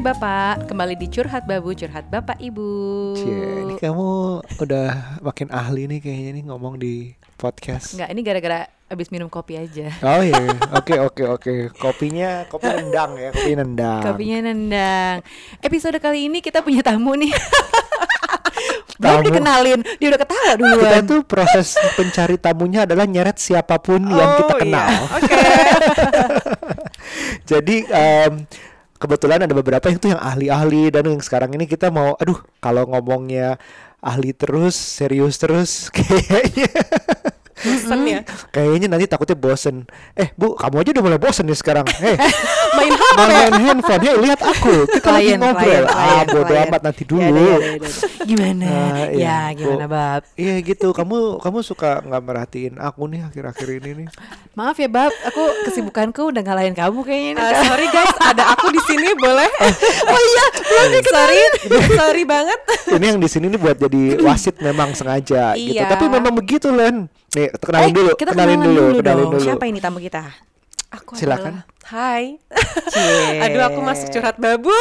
Hai Bapak, kembali di Curhat Babu, Curhat Bapak Ibu. Cie, ini kamu udah makin ahli nih kayaknya nih ngomong di podcast. Enggak, ini gara-gara abis minum kopi aja. Oh iya, oke oke oke. Kopinya kopi nendang ya, kopi nendang. Kopinya nendang. Episode kali ini kita punya tamu nih. Belum dikenalin, dia udah ketawa Kita duluan. tuh proses pencari tamunya adalah nyeret siapa pun yang kita Oh, kenal. iya. Oke. Jadi em, kebetulan ada beberapa yang tuh yang ahli-ahli dan yang sekarang ini kita mau, aduh kalau ngomongnya ahli terus, serius terus, kayaknya bosen ya kayaknya nanti takutnya bosen. Eh bu, kamu aja udah mulai bosen nih sekarang. Eh, main HP main handphone. Hei lihat aku, kita lagi ngobrol. klien, ah bodo amat nanti dulu. Ya, udah, ya, ya udah. Gimana? Ah, iya. ya, gimana Bu. Bab? Iya gitu, kamu kamu suka nggak merhatiin aku nih akhir-akhir ini nih. Maaf ya Bab, aku kesibukanku udah ngalahin kamu kayaknya nih. Uh, sorry guys, ada aku di sini boleh? oh iya, belum Sorry, sorry banget. ini yang di sini nih buat jadi wasit memang sengaja gitu. Iya. Tapi memang begitu Len. Nih, kenalin Eh, dulu, kita kenalin dulu, kenalin dong. dulu. Siapa ini tamu kita? Aku Silakan. adalah- Hai. Cie. Aduh, aku masuk curhat babu.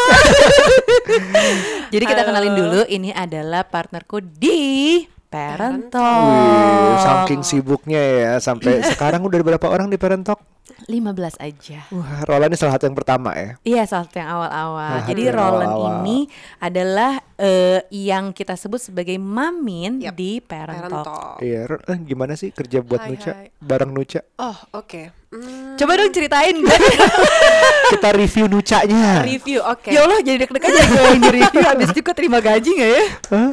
Jadi kita Halo. kenalin dulu, ini adalah partnerku di Parent Talk. Wih, saking sibuknya ya sampai sekarang udah berapa orang di Parent Talk? 15 aja. Wah, Roland ini salah satu yang pertama ya. Iya, salah satu yang awal-awal. Nah, Jadi yang Roland awal-awal. ini adalah eh, yang kita sebut sebagai mamin Yap, di Parent, Parent Talk. Talk. Iya, eh, gimana sih kerja buat Hai, Nuca? hai. Bareng Nuca. Oh, oke. Hmm, Coba dong ceritain. Kita review Nucanya. review, oke. ya Allah, jadi deg-degan jadi gue yang di-review Habis itu gue terima gaji gak ya? Hah?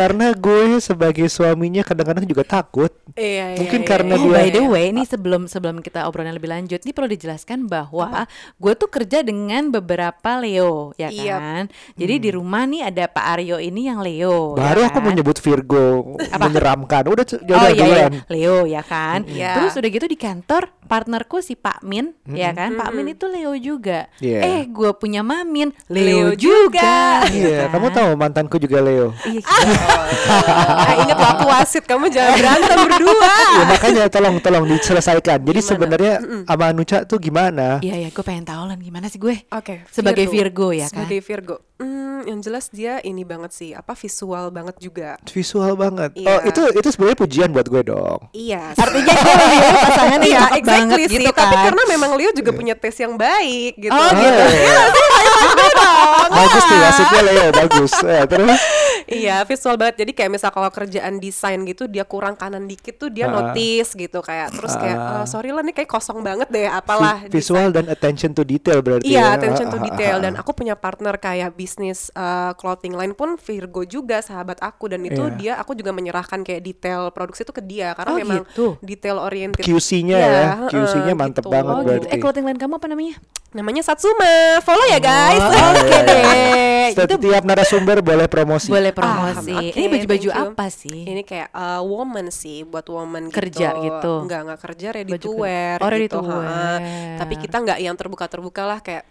Karena gue sebagai suaminya kadang-kadang juga takut. Iya, iya, Mungkin iya, karena iya, Oh, dia- by the way, ini sebelum sebelum kita obrolan lebih lanjut, ini perlu dijelaskan bahwa gue tuh kerja dengan beberapa Leo, ya Iya. kan? Jadi di rumah nih ada Pak Aryo ini yang Leo. Baru ya aku kan? mau nyebut Virgo menyeramkan. Udah c- Oh jauh iya, iya, duluan. Leo ya kan. Iya. Terus udah gitu di kantor partnerku si Pak Min, ya kan? Pak Min itu Leo juga. Iya. Eh, gue punya Mamin Leo Leo, juga. juga. Iya, kan? kamu tahu mantanku juga Leo. Iya, gitu. Ah, ingat aku wasit, kamu jangan berantem berdua. ya makanya tolong tolong diselesaikan. Jadi Gimana? sebenarnya sama Nuca tuh gimana? Iya, iya, gue pengen tahu lah gimana sih gue. Oke, Sebagai Virgo ya kan? Sebagai Virgo. Hmm, yang jelas dia ini banget sih, apa visual banget juga. Visual banget. Iya. Oh, itu itu sebenarnya pujian buat gue dong. Iya. Artinya gue lebih pasangan Iya, cakep exactly banget sih. gitu Tapi kan. karena memang Leo juga punya tes yang baik gitu. Oh, gitu. Iya. bagus tuh wasitnya Leo, bagus. Eh, terus iya, visual banget. Jadi kayak misal kalau kerjaan desain gitu dia kurang kanan dikit tuh dia Ah. notice gitu kayak terus kayak Ah. "Eh, sorry lah nih kayak kosong banget deh apalah vi- visual dan attention to detail berarti Iya, ya. attention to Ah, detail dan aku punya partner kayak bisnis uh, clothing line pun Virgo juga sahabat aku dan itu Iya. dia aku juga menyerahkan kayak detail produksi itu ke dia karena Oh, memang gitu. detail oriented. QC-nya ya, heeh, QC-nya mantep gitu. banget Oh berarti. gitu. Eh clothing line kamu apa namanya? Namanya Satsuma. Follow ya guys. Oh, Oke iya, deh. Itu Setiap narasumber boleh promosi. boleh promosi. Ah, oke, Ini baju-baju apa sih? Ini kayak uh, woman sih buat woman Kerja gitu. Enggak, enggak kerja ready Baju to wear Oh, ready gitu. to ha. wear. Tapi kita enggak yang terbuka-terbuka lah kayak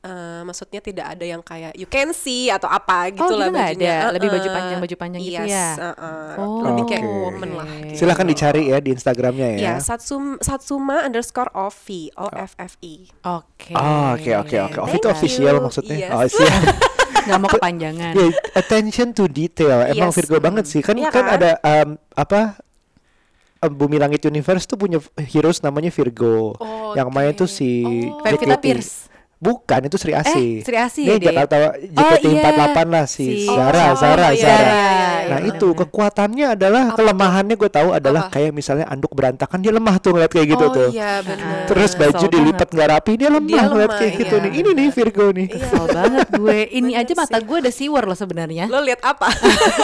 eh, maksudnya tidak ada yang kayak you can see atau apa gitu gitu lah nggak bajunya. ada? Lebih baju Uh-uh. panjang- baju panjang gitu Yes, ya? uh-uh. Oh, Lebih kayak Oke. woman lah. gitu. Silakan dicari ya di Instagramnya ya. Ya, Satsum, Satsuma underscore Ovi, O F F I. Oke. Oh, oke oke oke. Off itu Thank official you. maksudnya. Yes. Oh, siap. Nggak mau kepanjangan. Ya, attention to detail. Emang Yes. Virgo banget sih. Kan Iya kan kan? ada em, apa Bumi Langit Universe tuh punya heroes namanya Virgo. Oh, Yang main oke. tuh si Oh. Pevita JKT. Pierce. Bukan, itu Sri Asih. Eh, Sri Asih Dia ya? Jakarta Oh, JKT48 iya. lah si, Si- Zara, Oh, Zara, iya, Zara. iya, iya, Nah iya, itu benar-benar. kekuatannya adalah kelemahannya gue tahu adalah Apa? kayak misalnya anduk berantakan dia lemah tuh ngeliat kayak gitu oh tuh. iya benar. Terus baju Kesel dilipat nggak rapi dia lemah Dia ngeliat kayak gitu iya. nih. Ini nih Virgo nih. Kesel banget gue. Ini Bener aja mata sih. gue udah siwer loh sebenarnya. Lo lihat apa?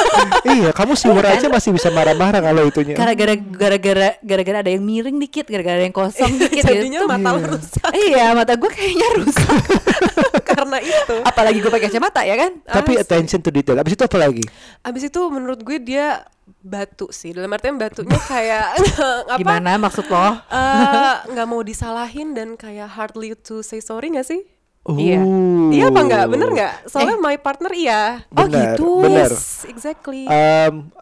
iya, kamu siwur aja masih bisa marah-marah kalau itunya. Gara-gara gara-gara gara-gara ada yang miring dikit, gara-gara ada yang kosong dikit Jadinya gitu. mata lo rusak Iya, mata gue kayaknya rusak. Karena itu. Apalagi gue pakai kacamata ya kan? Tapi Asli. attention to detail. Abis itu apa lagi? Abis itu menurut gue dia batu sih. Dalam artian batunya kayak apa? Gimana maksud lo? Eh, nggak mau disalahin dan kayak hardly to say sorry gak sih? Iya. Uh. Iya apa nggak? Bener nggak? Soalnya my partner iya. Oh Benar, gitu. benar. Yes, exactly. Em,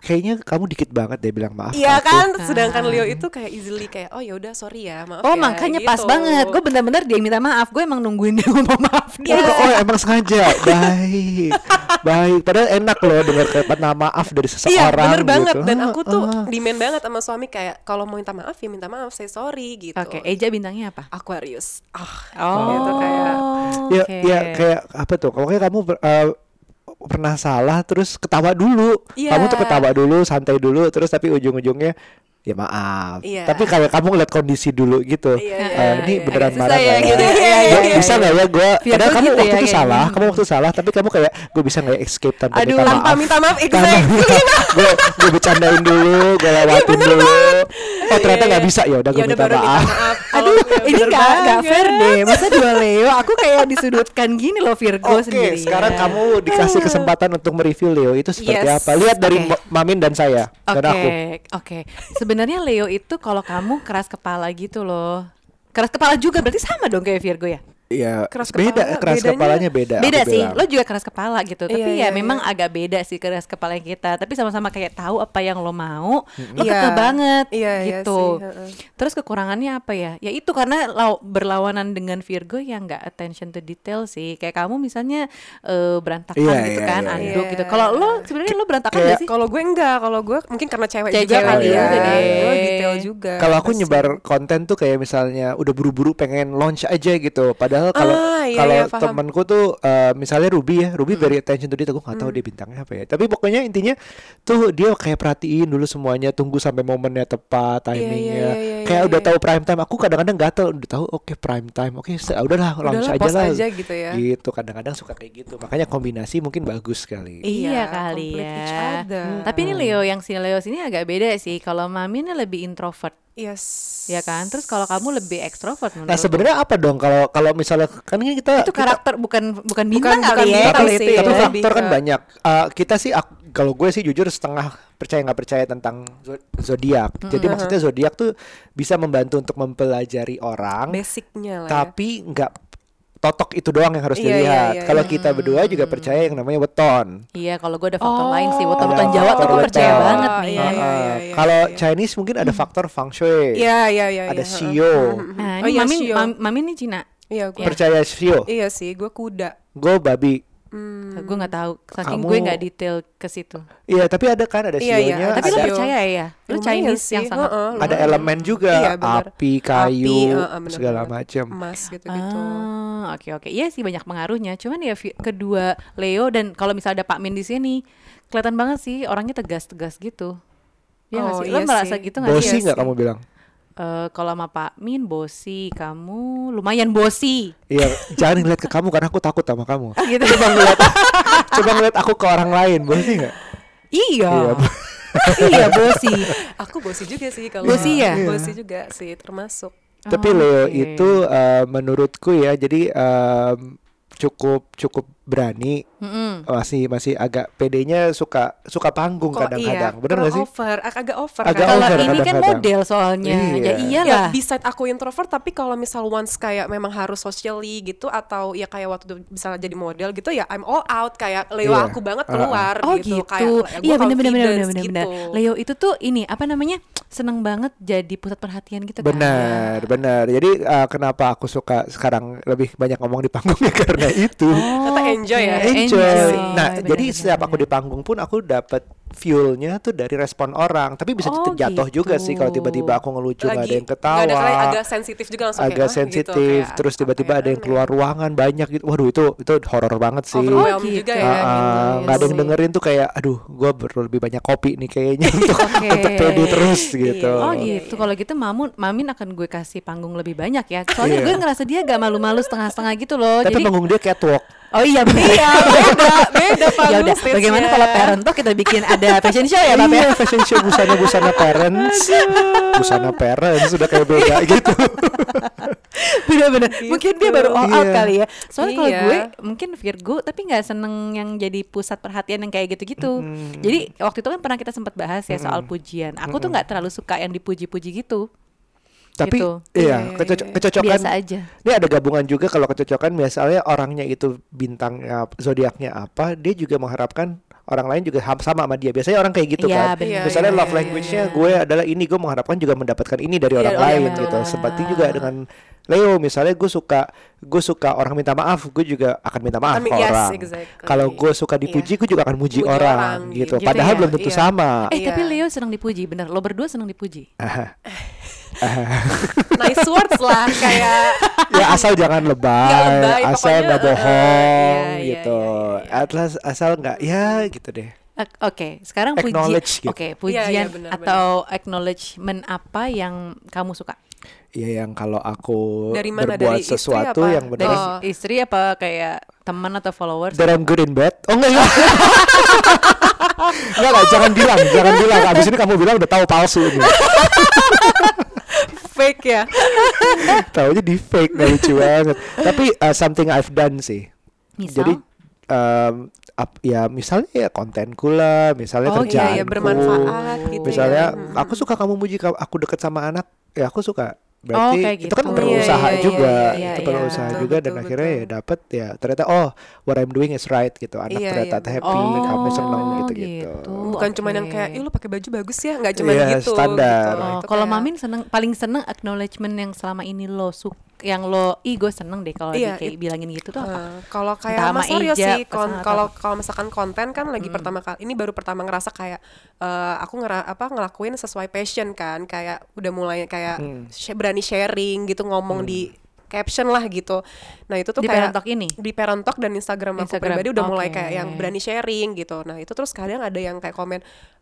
kayaknya kamu dikit banget deh bilang maaf. Iya aku." kan, sedangkan Leo itu kayak easily kayak oh ya udah sorry ya maaf Oh ya, makanya pas gitu. banget. Gue bener-bener dia minta maaf. Gue emang nungguin dia ngomong maaf. Oh, oh, emang sengaja. Baik. Baik. Padahal enak loh dengar kata maaf dari Iya seseorang bener banget gitu. dan Ah, aku tuh ah. demand banget sama suami kayak kalau mau minta maaf ya minta maaf saya sorry gitu. Oke, Eja bintangnya apa? Aquarius. Ah, Oh, gitu kayak ya, oke. ya kayak apa tuh? Pokoknya kamu eh, pernah salah terus ketawa dulu. Iya. Kamu tuh ketawa dulu, santai dulu terus tapi ujung-ujungnya ya maaf. Iya. Tapi kayak kamu ngeliat kondisi dulu gitu. Iya, Eh, iya, ini iya. beneran Agak marah ya, nggak gitu. ya? Iya, iya, Gua iya, bisa iya. nggak ya gue? Biar Padahal kamu gitu ya, waktu itu kayaknya. salah, kamu waktu itu salah, tapi kamu kayak gue bisa nggak escape tanpa Aduh, minta maaf. minta maaf exactly. gue gue bercandain dulu, gue lewatin dulu. Oh ternyata nggak bisa ya udah gue Ya minta maaf. Aduh, ya ini bener gak, gak banget. fair deh. Masa dua Leo, aku kayak disudutkan gini loh Virgo Oke, sendiri. sekarang kamu dikasih kesempatan untuk mereview Leo itu seperti apa? Lihat dari Oke. Ma- Mamin dan saya Oke, dan aku. oke. Sebenarnya Leo itu kalau kamu keras kepala gitu loh. Keras kepala juga berarti sama dong kayak Virgo ya? Iya, Keras beda, kepala, keras bedanya- kepalanya beda. beda sih, bilang. lo juga keras kepala gitu. Tapi Iya, ya iya, memang iya. agak beda sih keras kepala kita. Tapi sama-sama kayak tahu apa yang lo mau, lo Iya. kekeh banget Iya, iya gitu. sih, heeh. Terus kekurangannya apa ya? Ya itu karena lau- berlawanan dengan Virgo yang nggak attention to detail sih. Kayak kamu misalnya eh, berantakan Iya, gitu iya, kan, iya, anduk iya. gitu. Kalau lo sebenarnya lo berantakan Kayak- gak sih? Kalau gue enggak, kalau gue mungkin karena cewek, Cewek- juga cewek kali ya. Gue detail juga. Kalau aku nyebar konten tuh kayak misalnya udah buru-buru pengen launch aja gitu. Padahal kalau Ah, iya, kalau iya, paham. temanku tuh eh, misalnya Ruby ya, Ruby very attention to detail. Gue nggak tahu dia bintangnya apa ya. Tapi pokoknya intinya tuh dia kayak perhatiin dulu semuanya, tunggu sampai momennya tepat, Iya, iya, timingnya. iya, iya, kayak iya, udah iya. tahu prime time. Aku kadang-kadang gatel udah tahu oke prime time. Oke, se- udahlah Udahlah, aja lah. aja gitu ya. Gitu kadang-kadang suka kayak gitu. Makanya kombinasi mungkin bagus sekali. Iya Iya, kali ya. Hmm, Tapi ini Leo yang si Leo sini agak beda sih. Kalau Mami ini lebih introvert, Yes. ya kan? Terus kalau kamu lebih ekstrovert menurut Nah sebenarnya apa dong kalau kalau misalnya kan ini kita itu kita- karakter bukan bukan bintang bukan kali ya bintang kalau sih, itu ya. tapi faktor kan banyak. Uh, kita sih kalau gue sih jujur setengah percaya nggak percaya tentang zo- zodiak. Jadi maksudnya zodiak tuh bisa membantu untuk mempelajari orang, Basicnya lah ya. tapi nggak totok itu doang yang harus Iya, iya, dilihat. iya, Kalau iya. kita berdua juga percaya yang namanya weton. Iya, kalau gue ada faktor Oh. lain sih. Ada Weton-weton Jawa tuh gue percaya weton. banget Oh, nih. iya, iya, Uh, iya, iya, kalau iya. Chinese mungkin ada faktor feng shui. Iya, iya, iya. Ada iya, shio. heeh. Nah, Oh ini iya, Mami, shio. Mami, Mami ini Cina. Iya, gue. Percaya shio. Iya sih, gue kuda. Gue babi. Hmm. Gue nggak tahu, saking Kamu- gue nggak detail ke situ. Iya, tapi ada kan ada Iya, iya, ada Tapi lo ada shio. percaya ya? Lo Lumayan Chinese sih, yang sangat heeh, ada lumayan. elemen juga Iya, api, kayu, Api, heeh, bener segala macam. Emas gitu-gitu. Ah, oke oke. Iya sih banyak pengaruhnya. Cuman ya kedua Leo dan kalau misalnya ada Pak Min di sini, kelihatan banget sih orangnya tegas-tegas gitu. Iya nggak Oh, sih? Lo iya merasa sih. gitu nggak sih? Bosi Iya nggak sih. kamu bilang? Eh, kalau sama Pak Min bosi, kamu lumayan bosi. Iya, jangan ngeliat ke kamu karena aku takut sama kamu. gitu. Coba ngeliat, coba ngeliat aku ke orang lain, bosi nggak? Iya. Iya. iya bosi. Aku bosi juga sih kalau Bosi ya? Bosi juga sih termasuk. Tapi Oh, Leo oke. itu eh, menurutku ya, jadi em, cukup cukup berani, Mm-mm. masih masih agak pedenya suka suka panggung Kok kadang-kadang, iya, bener kurang gak sih? Over, ag- agak over Agak kan. Kalau over ini kan model soalnya. Iya. Ya Ya, iyalah. beside aku introvert tapi kalau misal once kayak memang harus socially gitu atau ya kayak waktu itu misalnya jadi model gitu ya I'm all out kayak Leo Iya. aku banget Uh-uh. keluar Oh gitu, gitu. kayak ya Iya benar benar benar benar benar. gitu. Leo itu tuh ini apa namanya? Seneng banget jadi pusat perhatian gitu kan. Benar, benar. Jadi eh, kenapa aku suka sekarang lebih banyak ngomong di panggungnya karena itu. Oh, enjoy ya? oke. enjoy. Nah, Benar, jadi setiap aku di panggung pun aku dapat fuelnya tuh dari respon orang. Tapi bisa Oh, jatuh juga gitu. sih kalau tiba-tiba aku ngelucu nggak ada yang ketawa. ada kali agak sensitif juga langsung agak kayak, gitu, sensitif kayak, terus tiba-tiba apa ada ya yang keluar ruangan banyak gitu waduh itu itu horor banget sih Oh, juga gitu. ya Ah, gitu. nggak ada yang Iya dengerin tuh kayak aduh gue perlu lebih banyak kopi nih kayaknya untuk Oke. untuk pede terus gitu Oh Iya, gitu. iya. Kalau gitu Mamun, Mamin akan gue kasih panggung lebih banyak ya. Soalnya Iya. gue ngerasa dia agak malu-malu setengah-setengah gitu loh. tapi Jadi panggung dia catwalk Oh iya benar. Iya, beda, beda ya panggung udah. Bagaimana kalau parent talk kita bikin ada fashion show ya, Bapak? iya fashion show busana busana parents busana parents sudah kayak beda gitu Bener-bener. Mungkin dia baru all out Iya. kali ya. Soalnya kalau Iya. gue mungkin Virgo tapi nggak seneng yang jadi pusat perhatian yang kayak gitu-gitu. Jadi waktu itu kan pernah kita sempat bahas ya soal pujian. Aku tuh nggak terlalu suka yang dipuji-puji gitu. tapi Gitu. iya Iya, iya, iya. kecocokan Biasa aja. ini ada gabungan juga kalau kecocokan misalnya orangnya itu bintangnya zodiaknya apa dia juga mengharapkan orang lain juga sama sama dia. Biasanya orang kayak gitu Iya, kan. bener. Iya, Misalnya iya, love iya, language-nya iya. gue adalah ini, gue mengharapkan juga mendapatkan ini dari Iya, orang iya, lain betul. gitu. Seperti juga dengan Leo, misalnya gue suka gue suka orang minta maaf, gue juga akan minta maaf I mean, ke yes, orang. exactly. Kalau gue suka dipuji, gue juga akan muji Muji orang, orang, gitu. gitu Padahal ya, belum tentu iya. sama. Eh Iya. tapi Leo senang dipuji, bener. Lo berdua senang dipuji. nice words lah kayak ya asal jangan lebay, Nggak lebay, asal nggak uh, bohong iya, iya, gitu. iya, iya. Atlas asal nggak ya gitu deh. Oke, sekarang puji. Acknowledge gitu. Oke, Iya, iya, pujian benar, atau acknowledgement apa yang kamu suka? Iya yang kalau aku Dari mana? berbuat Dari sesuatu apa? yang Dari benar Oh. istri apa kayak teman atau followers? I'm good in bed. Oh enggak enggak. enggak, enggak, jangan bilang, jangan bilang. Abis ini kamu bilang udah tahu palsu ini. fake ya Taunya di fake, nggak lucu banget. Tapi uh, something I've done sih. Misal? Jadi um, ap- ya misalnya ya kontenku lah, misalnya Oh, iya, kerjaanku. iya, bermanfaat gitu Misalnya ya. aku suka kamu muji aku deket sama anak, ya aku suka. Berarti kayak itu kan gitu. perlu Iya, usaha iya, iya, juga, iya, itu iya, perlu iya. usaha Betul, juga dan betul, akhirnya ya betul. dapet ya ternyata oh what I'm doing is right gitu. Anak Iya, ternyata iya, happy, betul. kami seneng Oh, gitu-gitu. gitu. bukan cuman yang Oke. kayak ih lu pakai baju bagus ya nggak cuman Iya, gitu standar. gitu. Oh, kalau kayak- Mamin seneng paling seneng acknowledgement yang selama ini lo suka yang lo ih gue seneng deh kalau Iya, kayak it- bilangin gitu tuh apa? Eh, kalau Entah kayak sama Mas Aryo sih, kalau kalau misalkan konten kan lagi pertama kali, ini baru pertama ngerasa kayak eh, aku ngera apa ngelakuin sesuai passion kan, kayak udah mulai kayak sh- berani sharing gitu ngomong di caption lah gitu. Nah itu tuh Di kayak Parent Talk ini? di Parent Talk dan Instagram, aku Instagram, pribadi udah mulai oke. kayak yang berani sharing gitu. Nah itu terus kadang ada yang kayak komen,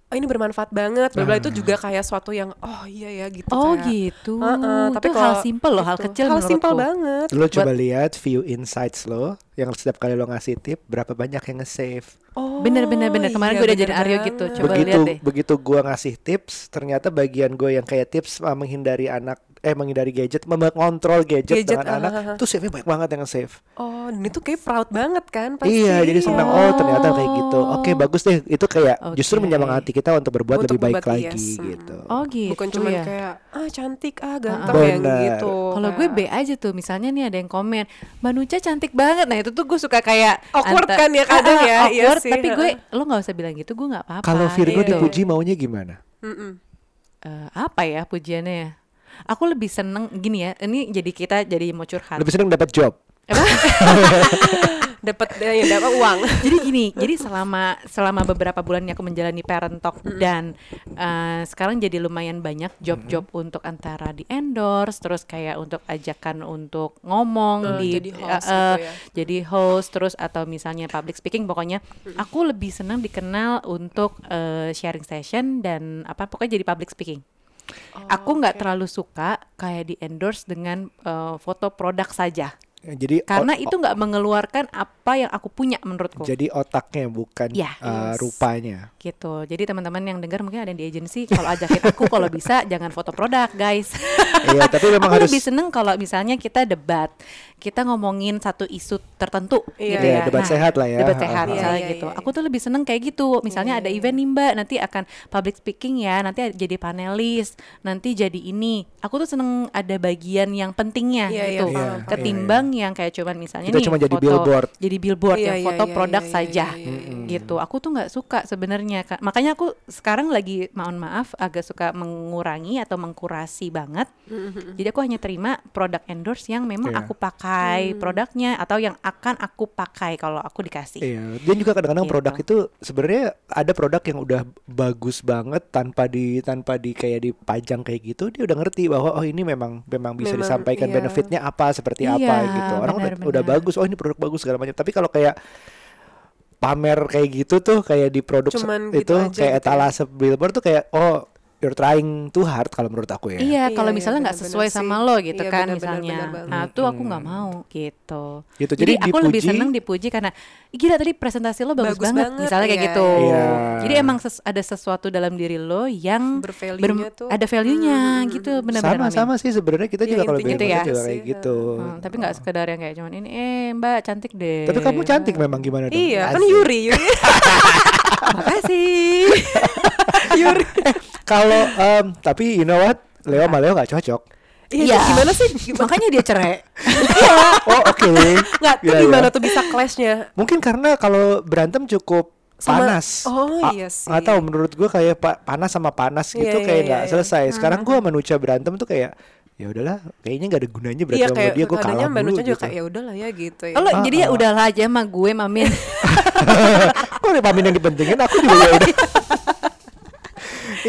oh ini bermanfaat banget, bla bla itu juga kayak suatu yang oh iya ya gitu. Oh kayak, gitu. Heeh, tapi itu hal kalau simple loh, hal gitu. kecil hal simple menurutku. banget. Lo coba lihat view insights lo yang setiap kali lo ngasih tip berapa banyak yang nge-save. Oh, Bener bener bener kemarin iya, gue udah bener jadi Aryo gitu. Coba begitu lihat deh. begitu gua ngasih tips, ternyata bagian gue yang kayak tips uh, menghindari anak eh menghindari gadget, mengontrol gadget, Gadget, dengan ah, anak, ah. tuh save-nya banyak banget yang save. Oh, dan itu kayak proud banget kan pasti. Iya, jadi senang oh ternyata kayak gitu. Oke, bagus deh. Itu kayak justru Oke. menyemangati kita untuk berbuat Untuk lebih baik lagi yes. Hmm. gitu. Oh gitu Bukan cuma ya. kayak ah cantik ah ganteng ah. ya Bener. gitu. Kalau gue B aja tuh, misalnya nih ada yang komen, Mbak Nuca cantik banget. Nah itu tuh gue suka kayak Awkward anta- kan ya kadang Ah, ah, ya, iya awkward, sih, tapi gue lo nggak usah bilang gitu, gue nggak apa-apa. Kalau Virgo gitu. dipuji maunya gimana? Mm-mm. Eh, apa ya pujiannya ya? Aku lebih seneng gini ya. Ini jadi kita jadi mau curhat. Lebih seneng dapat job. Dapat ya dapat uang. jadi gini, jadi selama selama beberapa bulan aku menjalani parent talk dan eh, sekarang jadi lumayan banyak job-job untuk antara di endorse, terus kayak untuk ajakan untuk ngomong Eh, di jadi host eh, eh, gitu ya. jadi host terus atau misalnya public speaking pokoknya aku lebih senang dikenal untuk eh, sharing session dan apa pokoknya jadi public speaking. aku nggak oke. terlalu suka kayak di endorse dengan eh, foto produk saja Jadi karena itu nggak mengeluarkan apa yang aku punya menurutku. jadi otaknya bukan Ya. uh, Yes. rupanya. gitu. Jadi teman-teman yang dengar mungkin ada yang di agensi kalau ajakin aku kalau bisa jangan foto produk, guys. Iya, tapi memang aku harus lebih seneng kalau misalnya kita debat, kita ngomongin satu isu tertentu Iya, gitu Iya, ya. debat sehat lah ya. Debat sehat Iya, misalnya iya, gitu. iya, Aku tuh lebih seneng kayak gitu. Misalnya Iya, ada iya, event nih Mbak, nanti akan public speaking ya, nanti jadi panelis, nanti jadi ini. Aku tuh seneng ada bagian yang pentingnya Iya, iya, gitu. paham, paham. Yang kayak cuman misalnya Kita nih cuma jadi foto- billboard. Jadi billboard Iya, yang iya, foto iya, produk iya, saja iya, iya, iya. gitu. Aku tuh nggak suka sebenarnya Kak. Makanya aku sekarang lagi mohon maaf agak suka mengurangi atau mengkurasi banget. Jadi aku hanya terima produk endorse yang memang Iya. aku pakai Hmm. produknya atau yang akan aku pakai kalau aku dikasih. Iya, dan juga kadang-kadang Gitu. produk itu sebenarnya ada produk yang udah bagus banget tanpa di tanpa di kayak dipajang kayak gitu dia udah ngerti bahwa oh ini memang memang bisa Memang, disampaikan iya. benefitnya apa seperti Iya, apa gitu. Orang udah, benar, udah bagus, oh ini produk bagus segala macam. Tapi kalau kayak pamer kayak gitu tuh kayak di produk Cuman itu gitu aja kayak gitu ya. etalase billboard tuh kayak oh you're trying too hard kalau menurut aku ya. Iya, Iya, kalau iya, misalnya nggak sesuai sih. sama lo gitu Iya, kan benar-benar, misalnya. benar banget. Nah, tuh aku nggak mau gitu. Gitu, Jadi, jadi aku lebih seneng dipuji karena "Ih, gila tadi presentasi lo bagus, Bagus banget, banget, misalnya kayak iya, gitu. iya. Jadi emang ses- ada sesuatu dalam diri lo yang Bervalue-nya tuh. ada value-nya Hmm, gitu benar-benar. Sama-sama sih sebenarnya kita Iya, juga kalau gitu ya. juga kayak gitu. Hmm, tapi nggak sekedar yang kayak cuman ini eh Mbak cantik deh. Tapi kamu cantik memang gimana dong? Iya, kan. Yuri, Yuri. Makasih. Yuri. Kalau em, tapi you know what? Leo sama Leo gak cocok. Iya, Iya. gimana sih? Makanya dia cerai. Oh oke. Nggak, tuh Iya, gimana iya. tuh bisa clashnya? Mungkin karena kalau berantem cukup Sama- panas. oh, Ah, iya sih. Nggak tahu menurut gue kayak pa- panas sama panas gitu Iya, iya, kayak iya, nggak iya. selesai. Sekarang gue sama Nucha berantem tuh kayak ya udahlah kayaknya nggak ada gunanya berantem Iya sama kayak dia gue kadangnya kalah Mbak dulu Nucha juga gitu. kayak ya udahlah ya gitu ya. Oh, lo Ah, jadi ya ah. udahlah aja sama gue mamin. Kok ada pamin yang dipentingin aku juga ya udah.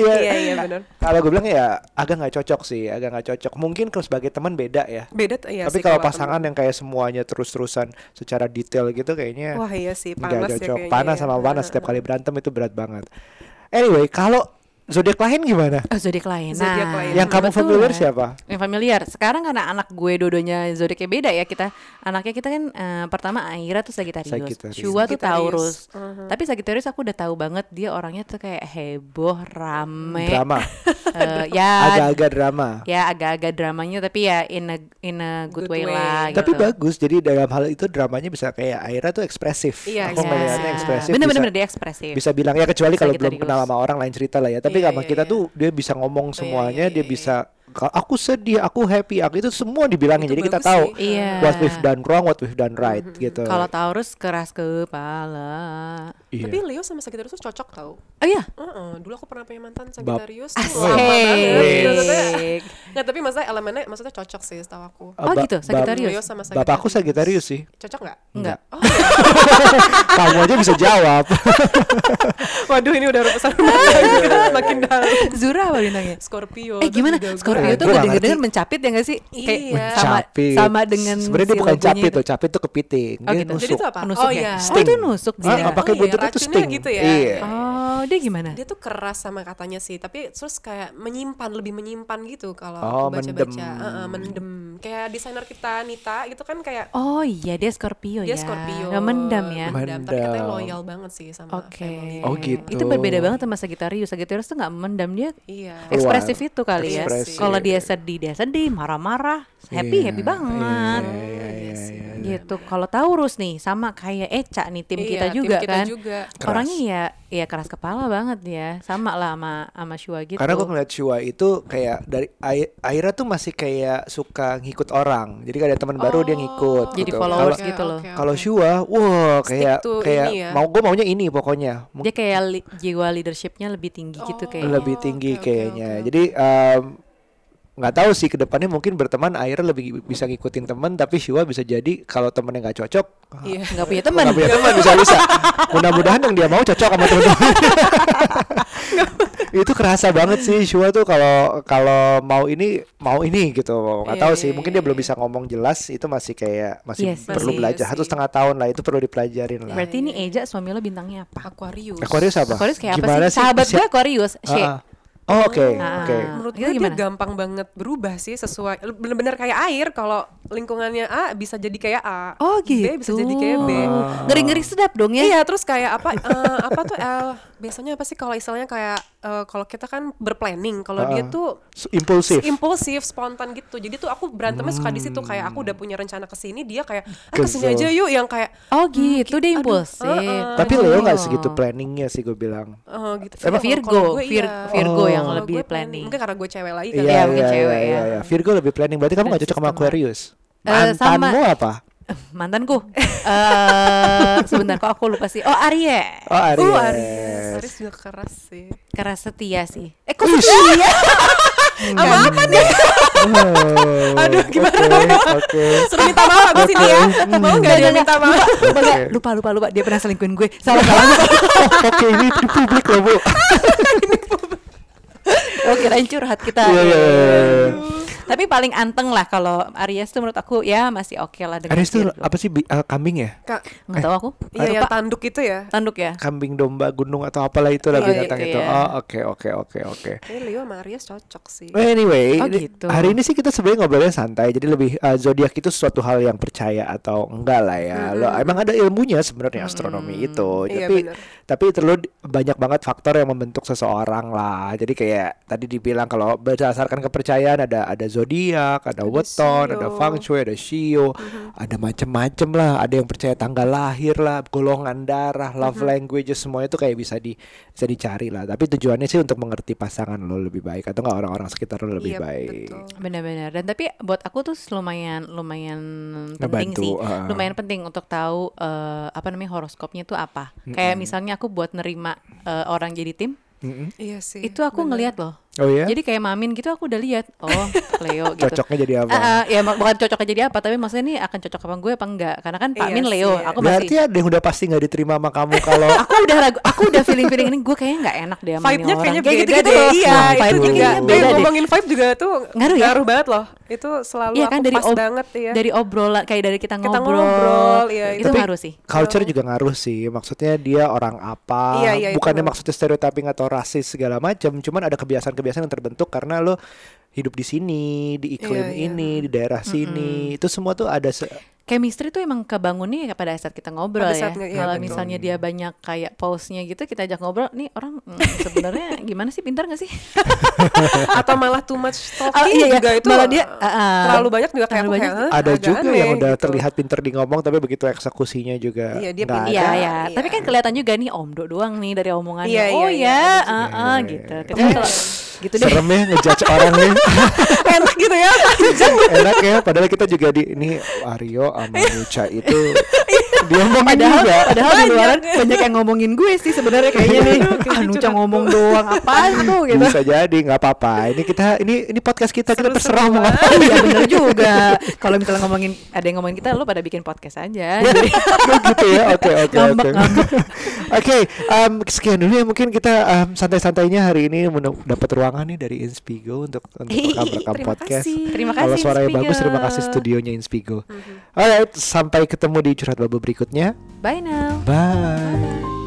Iya, Iya, iya, benar. Kalau gue bilang ya agak nggak cocok sih, agak nggak cocok. Mungkin kalau sebagai teman beda ya. Beda iya Tapi kalau temen. pasangan yang kayak semuanya terus-terusan secara detail gitu kayaknya Wah iya sih panas ya cocok. panas ya. sama panas setiap kali berantem itu berat banget. Anyway, kalau zodiak lain gimana? Oh, zodiak lain. Zodiak lain. yang kamu kebetulan. familiar siapa? Yang familiar. Sekarang karena anak gue dodonya zodiaknya beda ya kita. Anaknya kita kan eh, pertama Aira tuh Sagittarius. Sagittarius. Shua tuh. Taurus. Tapi Sagittarius aku udah tahu banget dia orangnya tuh kayak heboh, rame. Drama, Eh, ya agak-agak drama. ya agak-agak dramanya tapi ya in a in a good, Good way, way. lah Tapi gitu. bagus, jadi dalam hal itu dramanya bisa kayak Aira tuh ekspresif. Iya, Aku iya. ekspresif. Bener-bener bisa- dia ekspresif. bisa bilang ya kecuali kalau belum kenal sama orang lain cerita lah ya tapi sama iya, kita iya. tuh dia bisa ngomong semuanya iya, dia iya, bisa "Ka- aku sedih aku happy aku itu semua dibilangin Itu jadi kita tahu sih. Iya. what we've done wrong what we've done right gitu Kalau Taurus keras kepala. Iya. Tapi Leo sama Sagittarius tuh cocok tau. Oh iya. Heeh, dulu aku pernah punya mantan Sagittarius tuh Asik. lama banget. Nggak tapi maksudnya elemennya maksudnya cocok sih setahu aku. Oh Ba- gitu, Sagittarius. Leo sama Sagittarius. bapak aku Sagittarius sih Cocok nggak? Enggak. Oh, iya. kamu aja bisa jawab Waduh ini udah urusan makin dalam. Zura apa bintangnya? Scorpio. Eh tuh gimana? Scorpio Eh, tuh gue nggak denger-denger ngerti. mencapit ya gak sih? Kayak Iya. sama sama dengan sebenarnya dia si bukan logonya capit itu. tuh capit tuh kepiting Oh dia gitu. nusuk Jadi itu apa? Nusuk oh ya? iya. Oh itu nusuk dia. ah, pakai Oh iya, tuh racunnya sting gitu ya? iya Oh dia gimana? Dia tuh keras sama katanya sih, tapi terus kayak menyimpan lebih menyimpan gitu kalau Oh, baca-baca, mendem. Heeh, mendem. Kayak desainer kita Nita gitu kan kayak Oh iya dia Scorpio dia ya. Scorpio. Nggak mendam ya. Mendam, tapi katanya loyal banget sih sama Oke. family. Oh, gitu. Itu berbeda banget sama Sagittarius. Sagittarius tuh nggak mendam dia Iya. Ekspresif itu kali ya. Ekspresif. Kalau dia sedih dia sedih, marah-marah, happy Iya, happy banget. iya, iya, iya, iya, iya. Gitu. Kalau Taurus nih sama kayak Eca nih tim Iya, kita tim juga kita kan. juga. Keras. Orangnya ya ya keras kepala banget ya. Sama lah sama sama Shua gitu. Karena gue ngeliat Shua itu kayak dari Ai- Aira tuh masih kayak suka ngikut orang. Jadi kalau ada teman baru dia ngikut. Jadi gitu. followers Kalau- gitu loh. Kalau Shua, wah kayak kayak ya. mau gue maunya ini pokoknya. Dia kayak li- jiwa leadershipnya lebih tinggi gitu kayak. lebih tinggi oke, kayaknya. oke, Jadi em, nggak tahu sih ke depannya mungkin berteman Aira lebih bisa ngikutin teman, tapi Shua bisa jadi kalau temennya nggak cocok, Iya. nggak punya teman. nggak punya teman bisa bisa. Mudah-mudahan yang dia mau cocok sama teman-teman. itu kerasa banget sih Shua tuh kalau kalau mau ini mau ini gitu nggak Iya, tahu iya, sih mungkin dia belum iya. bisa ngomong jelas itu masih kayak masih sih. perlu Masih, belajar satu setengah tahun lah itu perlu dipelajarin lah Berarti ini Eja suami lo bintangnya apa? Aquarius. Aquarius apa Aquarius kayak Gimana apa sih? Sahabat gue Aquarius. Ah, ah. Oh oke Ah. oke Menurut Itu gue dia gampang banget berubah sih sesuai bener-bener kayak air kalau lingkungannya A bisa jadi kayak A. Oh B gitu. bisa jadi kayak B. Ngeri-ngeri sedap dong ya. Iya, terus kayak apa eh, apa tuh eh, biasanya apa sih kalau istilahnya kayak eh, kalau kita kan berplanning, kalau dia Ah. tuh impulsif impulsif, spontan gitu. Jadi tuh aku berantemnya suka di situ kayak aku udah punya rencana ke sini, dia kayak ah ke sini aja yuk yang kayak Oh gitu, dia aduh, impulsif. uh-uh. tapi Oh. Leo nggak segitu planningnya sih gue bilang eh, gitu. Sama Kalau- Virgo, gue Vir- iya. Virgo yang Kalau lebih gue planning. Mungkin karena gue cewek lagi kali Iya, ya. mungkin cewek ya. iya. Virgo lebih planning berarti kamu nggak cocok sama. Aquarius Eh, sama- mantanmu apa Mantanku. Eh sebentar kok aku lupa sih. Oh Aries. oh Aries, Uh, Aries. Aries juga keras sih. Keras setia sih. Eh kok setia? Sama apa nih? Oh, Aduh, gimana? oke, oke Suruh minta maaf abis ini ya. Mau nggak dia minta maaf? Lupa, nggak? lupa, lupa, lupa. Dia pernah selingkuhin gue. Salah, salah. oke ini di publik loh bu Oh kirain curhat kita. Iya, iya, iya, iya. Tapi paling anteng lah kalau Aries tuh menurut aku ya masih oke lah dengan Aries tuh Virgo. apa sih bi- eh, kambing ya Kak, Nggak tahu aku. iya yang tanduk itu ya. Tanduk ya. kambing domba gunung atau apalah itu lah Oh, binatang gitu itu ya. oh oke oke oke oke Leo sama Aries cocok sih. Well, anyway, Oh, gitu. hari ini sih kita sebenarnya ngobrolnya santai, jadi lebih uh, zodiak itu suatu hal yang percaya atau enggak lah ya. Lo emang ada ilmunya sebenarnya astronomi itu, Iya, tapi bener. tapi terlalu banyak banget faktor yang membentuk seseorang lah. Jadi kayak tadi dibilang kalau berdasarkan kepercayaan ada ada zodiak, ada weton, ada shio. feng shui, ada shio, ada macem-macem lah. Ada yang percaya tanggal lahir lah, golongan darah, love language semuanya itu kayak bisa di bisa dicari lah. Tapi tujuannya sih untuk mengerti pasangan lo lebih baik atau enggak orang-orang sekitar lo lebih Iya, baik. betul. Benar-benar. Dan tapi buat aku tuh lumayan lumayan penting Ngebantu, sih. uh. Lumayan penting untuk tahu eh, apa namanya horoskopnya itu apa. Kayak misalnya aku buat nerima eh, orang jadi tim, Mm-mm. Iya sih. itu aku ngelihat loh. Oh ya? Jadi kayak Mamin gitu aku udah lihat, oh Leo gitu. Cocoknya jadi apa? Ah, ah, ya bukan cocoknya jadi apa, tapi maksudnya ini akan cocok sama gue apa enggak? Karena kan Pak Iya Min Leo, sih. aku Berarti masih ada yang udah pasti nggak diterima sama kamu kalau aku udah ragu, aku udah feeling feeling ini gue kayaknya nggak enak deh sama Vibe-nya orang. kayaknya Kayak gitu-gitu deh. loh. Iya, Nah, itu juga beda deh. ngomongin vibe juga tuh Ngaruh ya? banget loh. Itu selalu Iya aku kan dari pas banget ya. dari obrolan kayak dari kita Kita ngobrol, ngobrol, iya, itu. Tapi ngaruh sih. culture juga ngaruh sih. Maksudnya dia orang apa? Iya, iya, Bukannya ngaruh. maksudnya stereotyping atau rasis segala macam. Cuman ada kebiasaan-kebiasaan yang terbentuk karena lo hidup di sini, di iklim Iya, iya. ini, di daerah sini. Itu semua tuh ada se- Chemistry tuh emang kebangunnya pada saat kita ngobrol Pada ya. saat nge- iya, Kalau misalnya dia banyak kayak pause-nya gitu, kita ajak ngobrol, nih orang mm, sebenarnya gimana sih, pintar gak sih? Atau malah too much talking Ah, iya, iya. juga itu Malah dia, ah. terlalu banyak juga kayak kayak banyak. "Hah, ada juga aneh," yang udah gitu. terlihat pinter di ngomong tapi begitu eksekusinya juga Iya, dia nggak pinter. Iya, ya. Iya. Tapi kan kelihatan juga nih omdo doang nih dari omongannya. Iya, iya, oh iya, ya, ada juga. ah, ah, Iya, gitu. iya. Kita kalau gitu deh. Serem ya ngejudge orang nih enak gitu ya. Enak ya Padahal kita juga di Ini Aryo sama Nucha itu Dia ngomongin Padahal, juga padahal di luaran banyak yang ngomongin gue sih sebenarnya kayaknya nih. Ah, Nuca ngomong doang apaan tuh gitu. Bisa jadi nggak apa-apa Ini kita Ini ini podcast kita Kita terserah mau banget. ngapain Iya bener juga. Kalau misalnya ngomongin ada yang ngomongin kita, lo pada bikin podcast aja. Jadi gitu ya Oke oke oke. Oke Sekian dulu ya Mungkin kita santai-santainya hari ini Dapat ruangan nih dari Inspigo Untuk untuk rekam-rekam Terima podcast kasih. Terima Kalau kasih, suaranya Inspigo. bagus Terima kasih studionya Inspigo Alright Sampai ketemu di curhat babu berikutnya bye now. Bye